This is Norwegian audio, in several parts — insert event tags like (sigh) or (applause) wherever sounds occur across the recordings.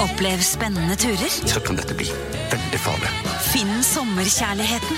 Opplev spennende turer. Så kan dette bli veldig farlig. Finn sommerkjærligheten.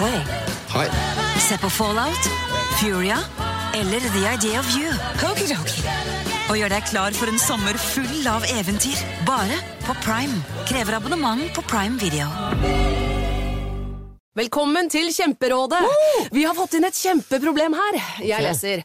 Hei. Hei. Se på Fallout, Furia eller The Idea of You. Og gjør deg klar for en sommer full av eventyr. Bare på Prime. Krever abonnement på Prime Video. Velkommen til Kjemperådet! Vi har fått inn et kjempeproblem her. Jeg leser.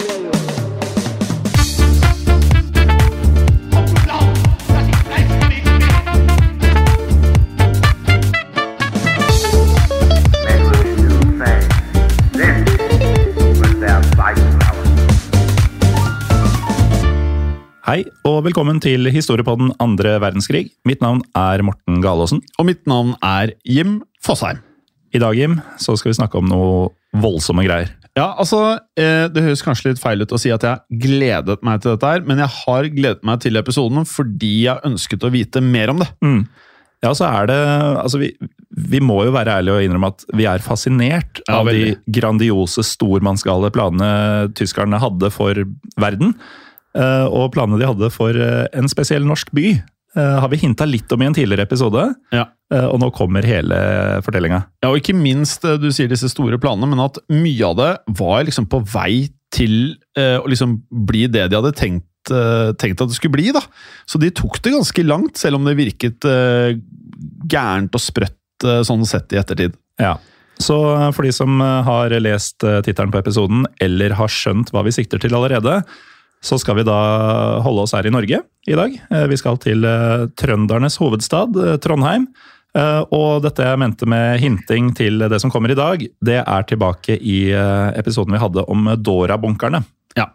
Hei, og velkommen til Historiepodden andre verdenskrig. Mitt navn er Morten Galaasen. Og mitt navn er Jim Fosheim. I dag, Jim, så skal vi snakke om noe voldsomme greier. Ja, altså, eh, Det høres kanskje litt feil ut å si at jeg gledet meg til dette, her, men jeg har gledet meg til episoden fordi jeg ønsket å vite mer om det. Mm. Ja, så er det Altså, vi, vi må jo være ærlige og innrømme at vi er fascinert Ja, av veldig. de grandiose, stormannsgale planene tyskerne hadde for verden. Eh, Og planene de hadde for eh, en spesiell norsk by. eh, Har vi hinta litt om i en tidligere episode, Ja. og nå kommer hele fortellinga. Ja, og ikke minst, du sier disse store planene, men at mye av det var liksom på vei til å liksom bli det de hadde tenkt, tenkt at det skulle bli. da. Så de tok det ganske langt, selv om det virket gærent og sprøtt sånn sett i ettertid. Ja. Så for de som har lest tittelen på episoden, eller har skjønt hva vi sikter til allerede, så skal vi da holde oss her i Norge i dag. Eh, Vi skal til eh, trøndernes hovedstad, eh, Trondheim. Og dette jeg mente med hinting til det som kommer i dag, det er tilbake i episoden vi hadde om Dora-bunkerne. Ja.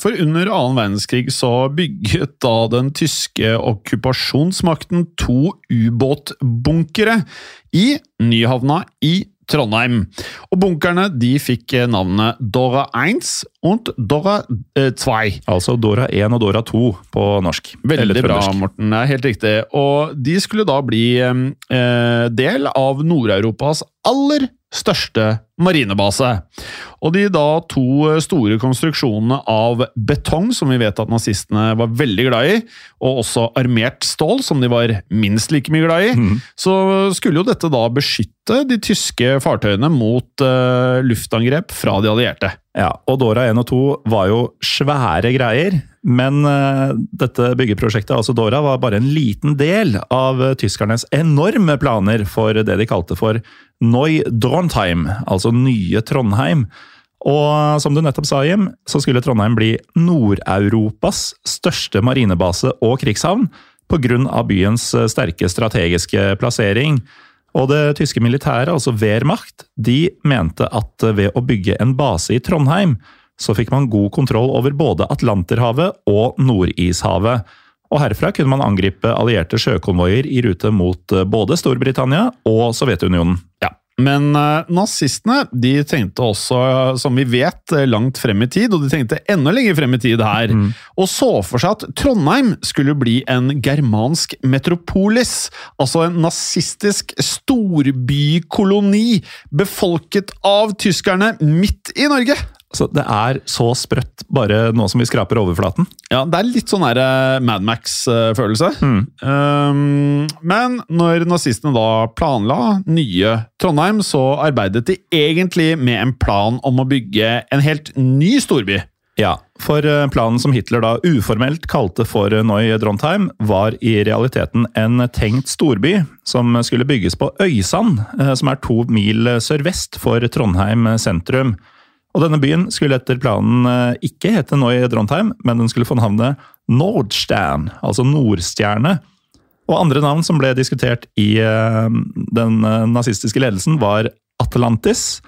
For under annen verdenskrig så bygget da den tyske okkupasjonsmakten to ubåtbunkere i Nyhavna i Trondheim. Og bunkerne de fikk eh, navnet Dora 1 og Dora 2. Altså Dora 1 og Dora 2 på norsk. Veldig bra. Morten. Det er helt riktig. Og de skulle da bli eh, del av Nord-Europas aller største marinebase. Og de da to store konstruksjonene av betong, som vi vet at nazistene var veldig glad i, og også armert stål, som de var minst like mye glad i, mm. så skulle jo dette da beskytte de tyske fartøyene mot uh, luftangrep fra de allierte. Ja, og Dora 1 og 2 var jo svære greier, men uh, dette byggeprosjektet, altså Dora, var bare en liten del av eh, tyskernes enorme planer for det de kalte for Neu Drontheim, altså nye Trondheim. Og eh, som du nettopp sa, Jim, så skulle Trondheim bli Nord-Europas største marinebase og krigshavn pga. byens eh, sterke strategiske plassering. Og det tyske militæret, altså Wehrmacht, de mente at ved å bygge en base i Trondheim, så fikk man god kontroll over både Atlanterhavet og Nordishavet. Og herfra kunne man angripe allierte sjøkonvoier i rute mot eh, både Storbritannia og Sovjetunionen. Ja, Men eh, nazistene de tenkte også, eh, som vi vet, eh, langt frem i tid, og de tenkte enda lenger frem i tid her, og så for seg at Trondheim skulle bli en germansk metropolis, altså en nazistisk storbykoloni befolket av tyskerne midt i Norge. Så det er så sprøtt, bare nå som vi skraper overflaten. Ja, det er litt sånn Madmax-følelse. Mad Max-følelse. Um, men når nazistene da planla nye Trondheim, så arbeidet de egentlig med en plan om å bygge en helt ny storby. Ja, for eh, planen som Hitler da uformelt kalte for Neue Drontheim, var i realiteten en tenkt storby som skulle bygges på Øysand, eh, som er to mil sørvest for Trondheim sentrum. Og denne byen skulle etter planen eh, ikke hete Neue Drontheim, men den skulle få navnet Nordstern, altså Nordstjerne. Og andre navn som ble diskutert i eh, den eh, nazistiske ledelsen, var Atlantis,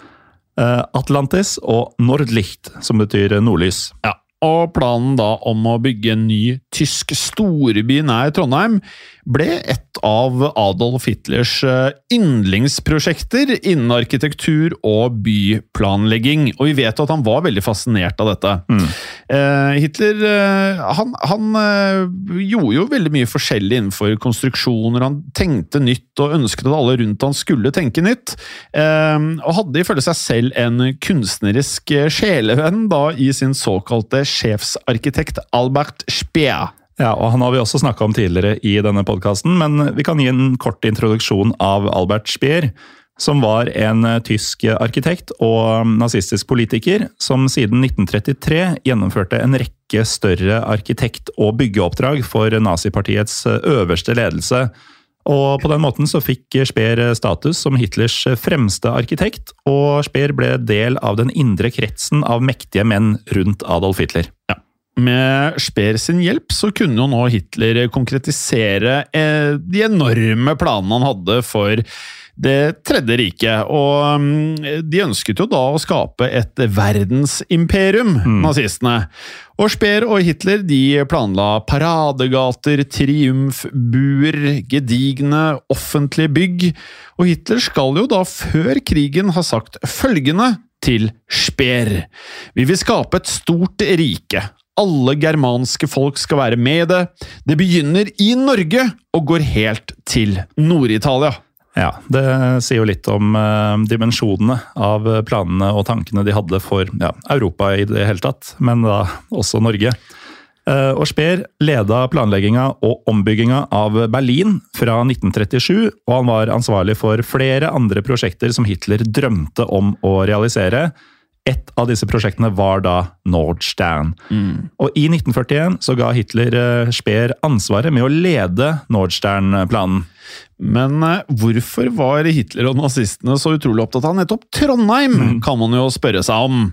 Atlantis og Nordlicht, som betyr nordlys. Ja, og planen da om å bygge en ny tysk storby nær Trondheim ble et av Adolf Hitlers eh, yndlingsprosjekter innen arkitektur og byplanlegging. Og vi vet jo at han var veldig fascinert av dette. Mm. Hitler eh, han, han eh, gjorde jo veldig mye forskjellig innenfor konstruksjoner. Han tenkte nytt og ønsket at alle rundt han skulle tenke nytt. Eh, og hadde ifølge seg selv en kunstnerisk eh, sjelevenn da i sin såkalte sjefsarkitekt Albert Speer. Ja, og Han har vi også snakka om tidligere i denne podkasten, men vi kan gi en kort introduksjon av Albert Speer, som var en eh, tysk arkitekt og nazistisk politiker som siden 1933 gjennomførte en rekke større arkitekt- og byggeoppdrag for nazipartiets eh, øverste ledelse. Og På den måten så fikk Speer status som Hitlers fremste arkitekt, og Speer ble del av den indre kretsen av mektige menn rundt Adolf Hitler. Ja. Med Speer sin hjelp så kunne jo nå Hitler konkretisere eh, de enorme planene han hadde for Det tredje riket. Og mm, de ønsket jo da å skape et verdensimperium, nazistene. Og Speer og Hitler de planla paradegater, triumfbuer, gedigne offentlige bygg. Og Hitler skal jo da før krigen ha sagt følgende til Speer. Vi vil skape et stort rike. Alle germanske folk skal være med i det. Det begynner i Norge og går helt til Nord-Italia. Ja, Det sier jo litt om uh, dimensjonene av planene og tankene de hadde for ja, Europa i det hele tatt, men da også Norge. Uh, og Speer leda planlegginga og ombygginga av Berlin fra 1937, og han var ansvarlig for flere andre prosjekter som Hitler drømte om å realisere. Et av disse prosjektene var da Nordstern. Og i 1941 så ga Hitler eh, Speer ansvaret med å lede Nordstern-planen. Men eh, hvorfor var Hitler og nazistene så utrolig opptatt av nettopp Trondheim, kan man jo spørre seg om.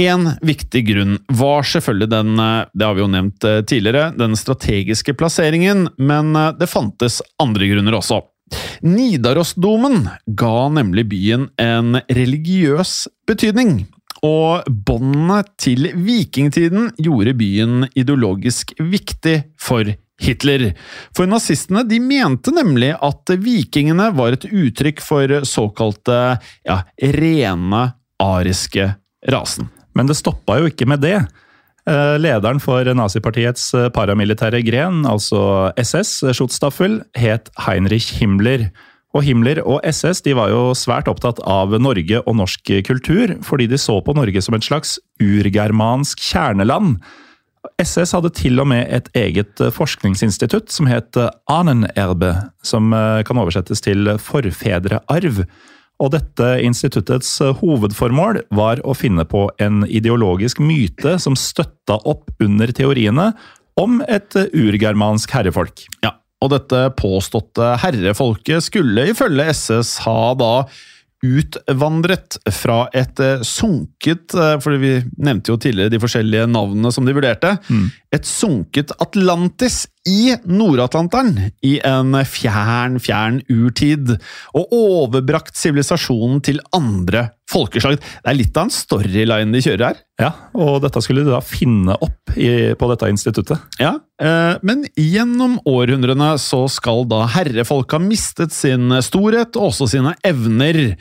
En viktig grunn var selvfølgelig den, eh, det har vi jo nevnt tidligere, den strategiske plasseringen, men det fantes andre grunner også. Nidarosdomen ga nemlig byen en religiøs betydning. Og båndene til vikingtiden gjorde byen ideologisk viktig for Hitler. For nazistene de mente nemlig at vikingene var et uttrykk for såkalte ja, rene ariske rasen. Men det stoppa jo ikke med det. Eh, Lederen for nazipartiets eh, paramilitære gren, altså SS, Schutzstaffel, het Heinrich Himmler. Og Himmler og SS de var jo svært opptatt av Norge og norsk kultur, fordi de så på Norge som et slags urgermansk kjerneland. SS hadde til og med et eget eh, forskningsinstitutt som het Anenerbe, som eh, kan oversettes til forfedrearv. Og dette instituttets eh, hovedformål var å finne på en ideologisk myte som støtta opp under teoriene om et eh, urgermansk herrefolk. Ja, og dette påståtte herrefolket skulle ifølge SS ha da utvandret fra et eh, sunket eh, For vi nevnte jo tidligere de forskjellige navnene som de vurderte. Et sunket Atlantis i Nord-Atlanteren i en fjern, fjern urtid. Og overbrakt sivilisasjonen til andre folkeslag. Det er litt av en storyline de kjører her. Ja, Og dette skulle de da finne opp i, på dette instituttet. Ja, eh, men gjennom århundrene så skal da herrefolk ha mistet sin storhet og også sine evner.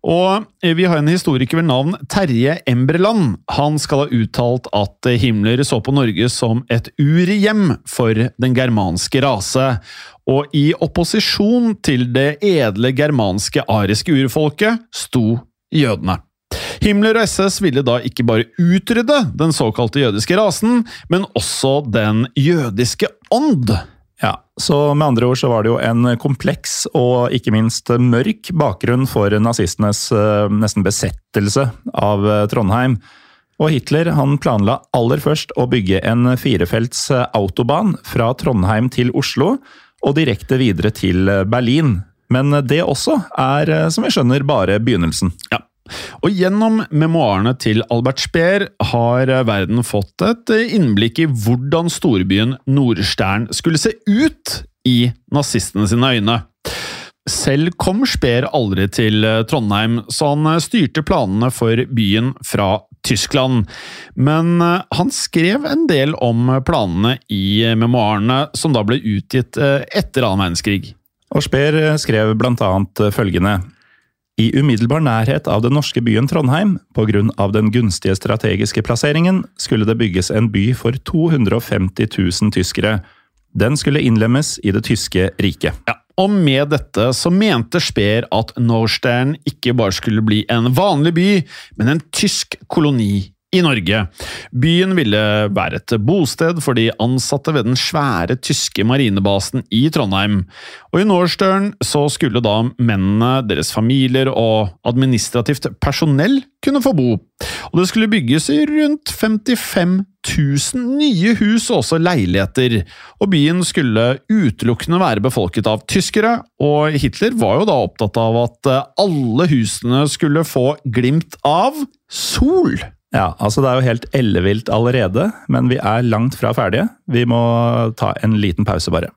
Og vi har en historiker ved navn Terje Embreland. Han skal ha uttalt at Himmler så på Norge som et urhjem for den germanske rase. Og i opposisjon til det edle germanske ariske urfolket sto jødene. Himmler og SS ville da ikke bare utrydde den såkalte jødiske rasen, men også den jødiske ånd. Ja, så med andre ord så var det jo en kompleks og ikke minst mørk bakgrunn for nazistenes eh, nesten besettelse av eh, Trondheim. Og Hitler han planla aller først å bygge en firefelts eh, autobahn fra Trondheim til Oslo, og direkte videre til Berlin. Men det også er, eh, som vi skjønner, bare begynnelsen. Ja. Og gjennom memoarene til Albert Speer har eh, verden fått et eh, innblikk i hvordan storbyen Nordstern skulle se ut i nazistene sine øyne. Selv kom Speer aldri til eh, Trondheim, så han eh, styrte planene for byen fra Tyskland. Men eh, han skrev en del om planene i memoarene som da ble utgitt eh, etter annen verdenskrig. Og Speer skrev blant annet følgende. I umiddelbar nærhet av den norske byen Trondheim, av den gunstige strategiske plasseringen, skulle det bygges en by for 250 000 tyskere. Den skulle innlemmes i det tyske riket. Ja, og med dette så mente Speer at Norstern ikke bare skulle bli en vanlig by, men en tysk koloni i Norge. Byen ville være et bosted for de ansatte ved den svære tyske marinebasen i Trondheim. Og i Norstern så skulle da mennene, deres familier og administrativt personell kunne få bo. Og det skulle bygges i rundt 55 000 nye hus og også leiligheter. Og byen skulle utelukkende være befolket av tyskere, og Hitler var jo da opptatt av at alle husene skulle få glimt av sol. Ja, altså det er jo helt ellevilt allerede, men vi er langt fra ferdige. Vi må ta en liten pause, bare.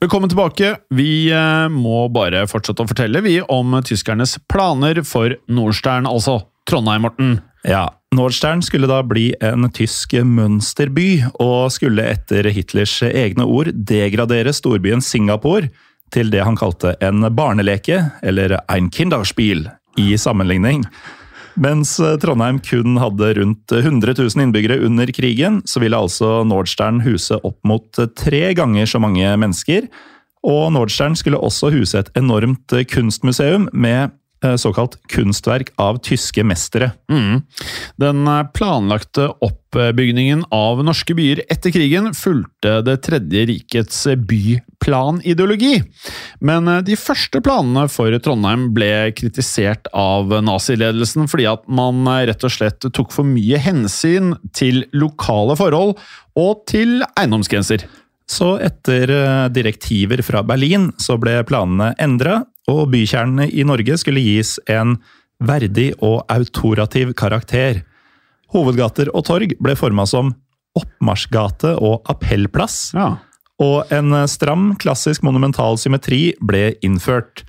Velkommen tilbake. Vi eh, må bare fortsette å fortelle vi om tyskernes planer for Nordstern, altså Trondheim, Morten. Ja, Nordstern skulle da bli en tysk mønsterby, og skulle etter Hitlers egne ord degradere storbyen Singapore til det han kalte en barneleke, eller ein Kinderspiel, i sammenligning. Mens Trondheim kun hadde rundt 100 000 innbyggere under krigen, så ville altså Nordstern huse opp mot tre ganger så mange mennesker. Og Nordstern skulle også huse et enormt kunstmuseum med eh, såkalt kunstverk av tyske mestere. Mm. Den planlagte oppbygningen av norske byer etter krigen fulgte Det tredje rikets byplanideologi. Men de første planene for Trondheim ble kritisert av naziledelsen fordi at man rett og slett tok for mye hensyn til lokale forhold og til eiendomsgrenser. Så etter eh, direktiver fra Berlin så ble planene endra, og bykjernene i Norge skulle gis en verdig og autorativ karakter. Hovedgater og torg ble forma som oppmarsjgate og appellplass. Ja. Og en stram, klassisk monumental symmetri ble innført.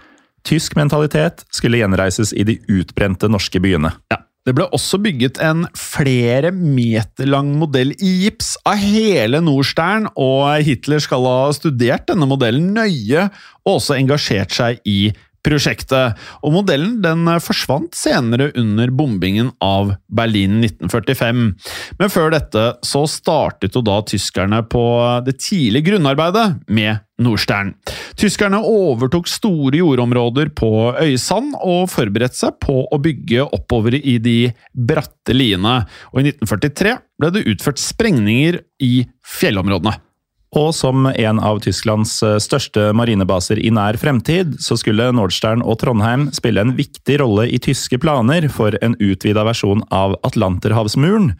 Tysk mentalitet skulle gjenreises i de utbrente norske byene. Ja. Det ble også bygget en flere meter lang modell i gips av hele Nordstern, og Hitler skal ha studert denne modellen nøye og også engasjert seg i prosjektet. Og modellen den forsvant senere under bombingen av Berlin 1945. Men før dette så startet jo da tyskerne på det tidlige grunnarbeidet med Nordstern. Tyskerne overtok store jordområder på Øysand og forberedte seg på å bygge oppover i de bratte liene, og i 1943 ble det utført sprengninger i fjellområdene. Og som en av Tysklands eh, største marinebaser i nær fremtid, så skulle Nordstern og Trondheim spille en viktig rolle i tyske planer for en utvida versjon av Atlanterhavsmuren.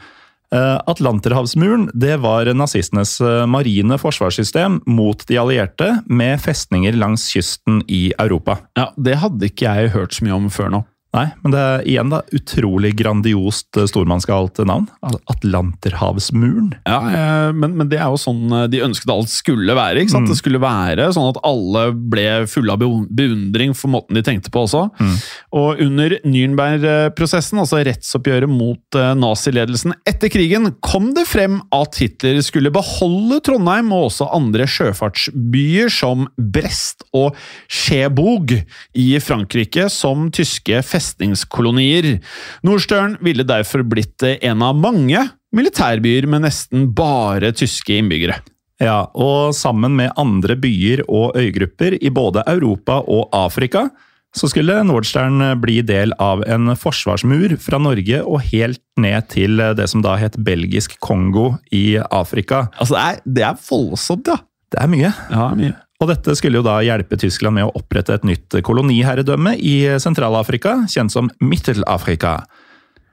Eh, Atlanterhavsmuren det var nazistenes eh, marine forsvarssystem mot de allierte, med festninger langs kysten i Europa. Ja, Det hadde ikke jeg hørt så mye om før nå. Nei, men det er igjen da utrolig grandiost stormannsgalt navn. Atlanterhavsmuren. Ja, eh, men, men det er jo sånn eh, de ønsket alt skulle være. ikke sant? Mm. Det skulle være sånn at alle ble fulle av beundring for måten de tenkte på også. Mm. Og under Nürnberg-prosessen, altså rettsoppgjøret mot eh, naziledelsen etter krigen, kom det frem at Hitler skulle beholde Trondheim og også andre sjøfartsbyer som Brest og Skjebog i Frankrike som tyske festningskolonier. Nordstern ville derfor blitt en av mange militærbyer med nesten bare tyske innbyggere. Ja, og sammen med andre byer og øygrupper i både Europa og Afrika, så skulle Nordstern bli del av en forsvarsmur fra Norge og helt ned til det som da het Belgisk Kongo i Afrika. Altså, det er, det er voldsomt, ja. Det er mye. Ja, mye. Og dette skulle jo da hjelpe Tyskland med å opprette et nytt koloniherredømme i Sentral-Afrika, kjent som Mittel-Afrika.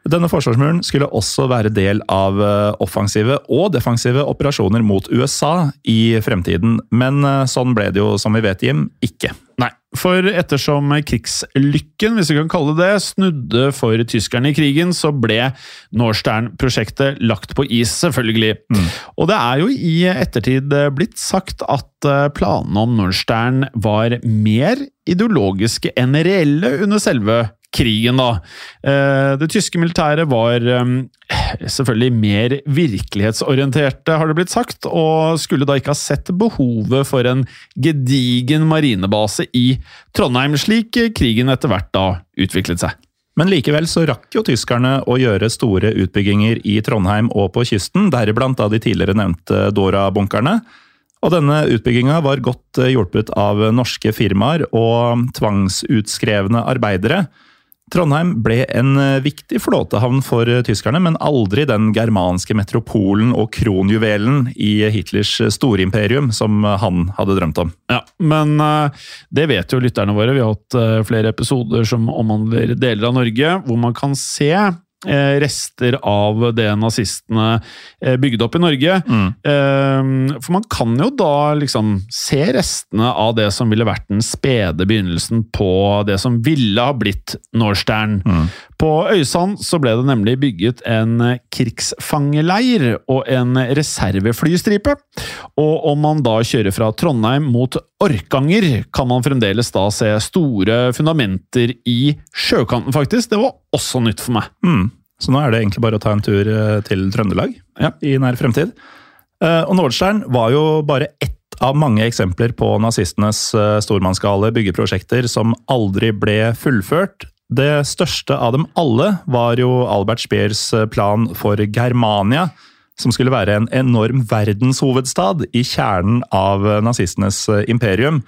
Denne forsvarsmuren skulle også være del av eh, offensive og defensive operasjoner mot USA i fremtiden, men eh, sånn ble det jo, som vi vet, Jim, ikke. Nei, for ettersom krigslykken, hvis vi kan kalle det, det, snudde for tyskerne i krigen, så ble Norstern-prosjektet lagt på is, selvfølgelig. Og det er jo i ettertid blitt sagt at eh, planene om Norstern var mer ideologiske enn reelle under selve krigen, da. Eh, Det tyske militæret var eh, selvfølgelig mer virkelighetsorienterte, har det blitt sagt, og skulle da ikke ha sett behovet for en gedigen marinebase i Trondheim, slik krigen etter hvert da utviklet seg. Men likevel så rakk jo tyskerne å gjøre store utbygginger i Trondheim og på kysten, deriblant av de tidligere nevnte Dora-bunkerne. Og denne utbygginga var godt eh, hjulpet av norske firmaer og tvangsutskrevne arbeidere. Trondheim ble en eh, viktig flåtehavn for eh, tyskerne, men aldri den germanske metropolen og kronjuvelen i Hitlers storimperium som han hadde drømt om. Ja, men eh, det vet jo lytterne våre. Vi har hatt eh, flere episoder som omhandler deler av Norge, hvor man kan se eh, rester av det nazistene eh, bygde opp i Norge. Eh, For man kan jo da liksom se restene av det som ville vært den spede begynnelsen på det som ville ha blitt Norstern. På Øysand så ble det nemlig bygget en krigsfangeleir og en reserveflystripe. Og om man da kjører fra Trondheim mot Orkanger, kan man fremdeles da se store fundamenter i sjøkanten, faktisk. Det var også nytt for meg. Mm. Så nå er det egentlig bare å ta en tur eh, til Trøndelag Ja. i nær fremtid. Eh, Og Nordstern var jo bare ett av mange eksempler på nazistenes eh, stormannsgale byggeprosjekter som aldri ble fullført. Det største av dem alle var jo Albert Speers plan for Germania, som skulle være en enorm verdenshovedstad i kjernen av nazistenes eh, imperium.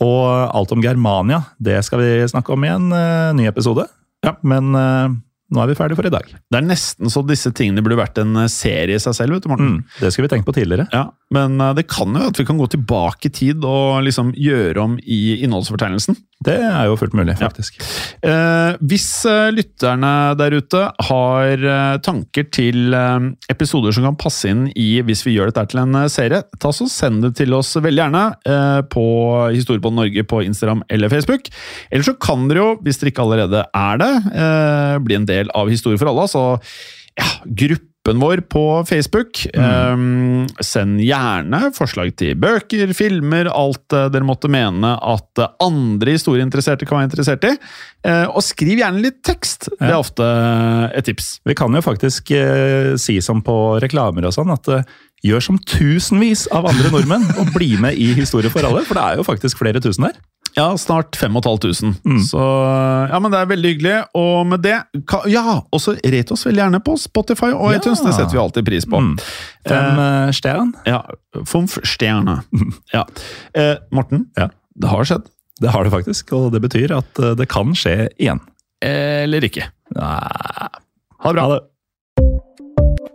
Og alt om Germania, det skal vi snakke om i en eh, ny episode. Ja. Men eh, nå er vi ferdige for i dag. Det er nesten så disse tingene burde vært en serie i seg selv. vet du, Morten. Mm, det skulle vi tenkt på tidligere. Ja, Men det kan jo at vi kan gå tilbake i tid og liksom gjøre om i innholdsfortegnelsen. Det er jo fullt mulig, faktisk. Eh, hvis eh, lytterne der ute har eh, tanker til eh, episoder som kan passe inn i hvis vi gjør dette til en serie, ta så send det til oss veldig gjerne eh, på Historiebånd Norge på Instagram eller Facebook. Eller så kan dere jo, hvis dere ikke allerede er det, eh, bli en del av Historie for alle. Så ja, gruppen vår på Facebook. Eh, send gjerne forslag til bøker, filmer, alt eh, dere måtte mene at andre historieinteresserte kan være interessert i. Eh, og skriv gjerne litt tekst. Det er ofte eh, et tips. Vi kan jo faktisk si som på reklamer og sånn, at gjør som tusenvis av andre nordmenn og bli med i Historie for alle, for det er jo faktisk flere tusen der. Ja, snart 5500. Mm. Så ja, men det er veldig hyggelig. Og med det ka- Ja, og så rate oss veldig gjerne på Spotify og Ja. iTunes. Det setter vi alltid pris på. Mm. Fem eh, stjern. Ja, Fomf stjerne. (laughs) Ja. Eh, Morten, Ja. det har skjedd. Det har det faktisk, og det betyr at eh, det kan skje igjen. Eller ikke. Nei. Ha det bra.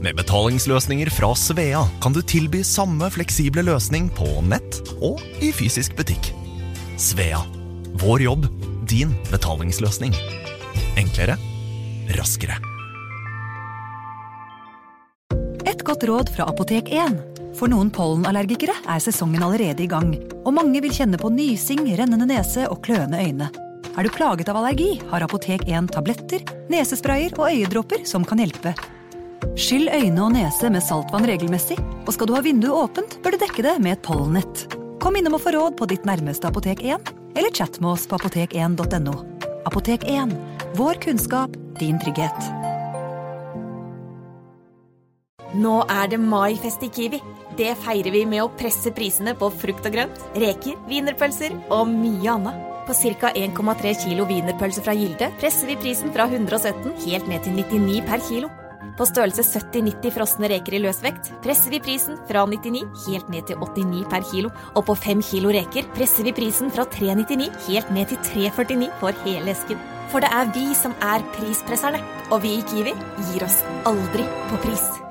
Med betalingsløsninger fra Svea kan du tilby samme fleksible løsning på nett og i fysisk butikk. Svea vår jobb, din betalingsløsning. Enklere, raskere. Et godt råd fra Apotek 1. For noen pollenallergikere er sesongen allerede i gang, og mange vil kjenne på nysing, rennende nese og kløende øyne. Er du plaget av allergi, har Apotek 1 tabletter, nesesprayer og øyedråper som kan hjelpe. Skyll øyne og nese med saltvann regelmessig, og skal du ha vinduet åpent, bør du dekke det med et pollenett. Kom innom og få råd på ditt nærmeste Apotek 1, eller chat med oss på apotek1.no. Apotek 1. Vår kunnskap, din trygghet. Nå er det maifest i Kiwi. Det feirer vi med å presse prisene på frukt og grønt, reker, wienerpølser og mye annet. På ca. 1,3 kilo wienerpølse fra Gilde presser vi prisen fra 117 helt ned til 99 per kilo. På størrelse 70-90 frosne reker i løsvekt presser vi prisen fra 99 helt ned til 89 per kilo. Og på 5 kilo reker presser vi prisen fra 399 helt ned til 349 for hele esken. For det er vi som er prispresserne, og vi i Kiwi gir oss aldri på pris.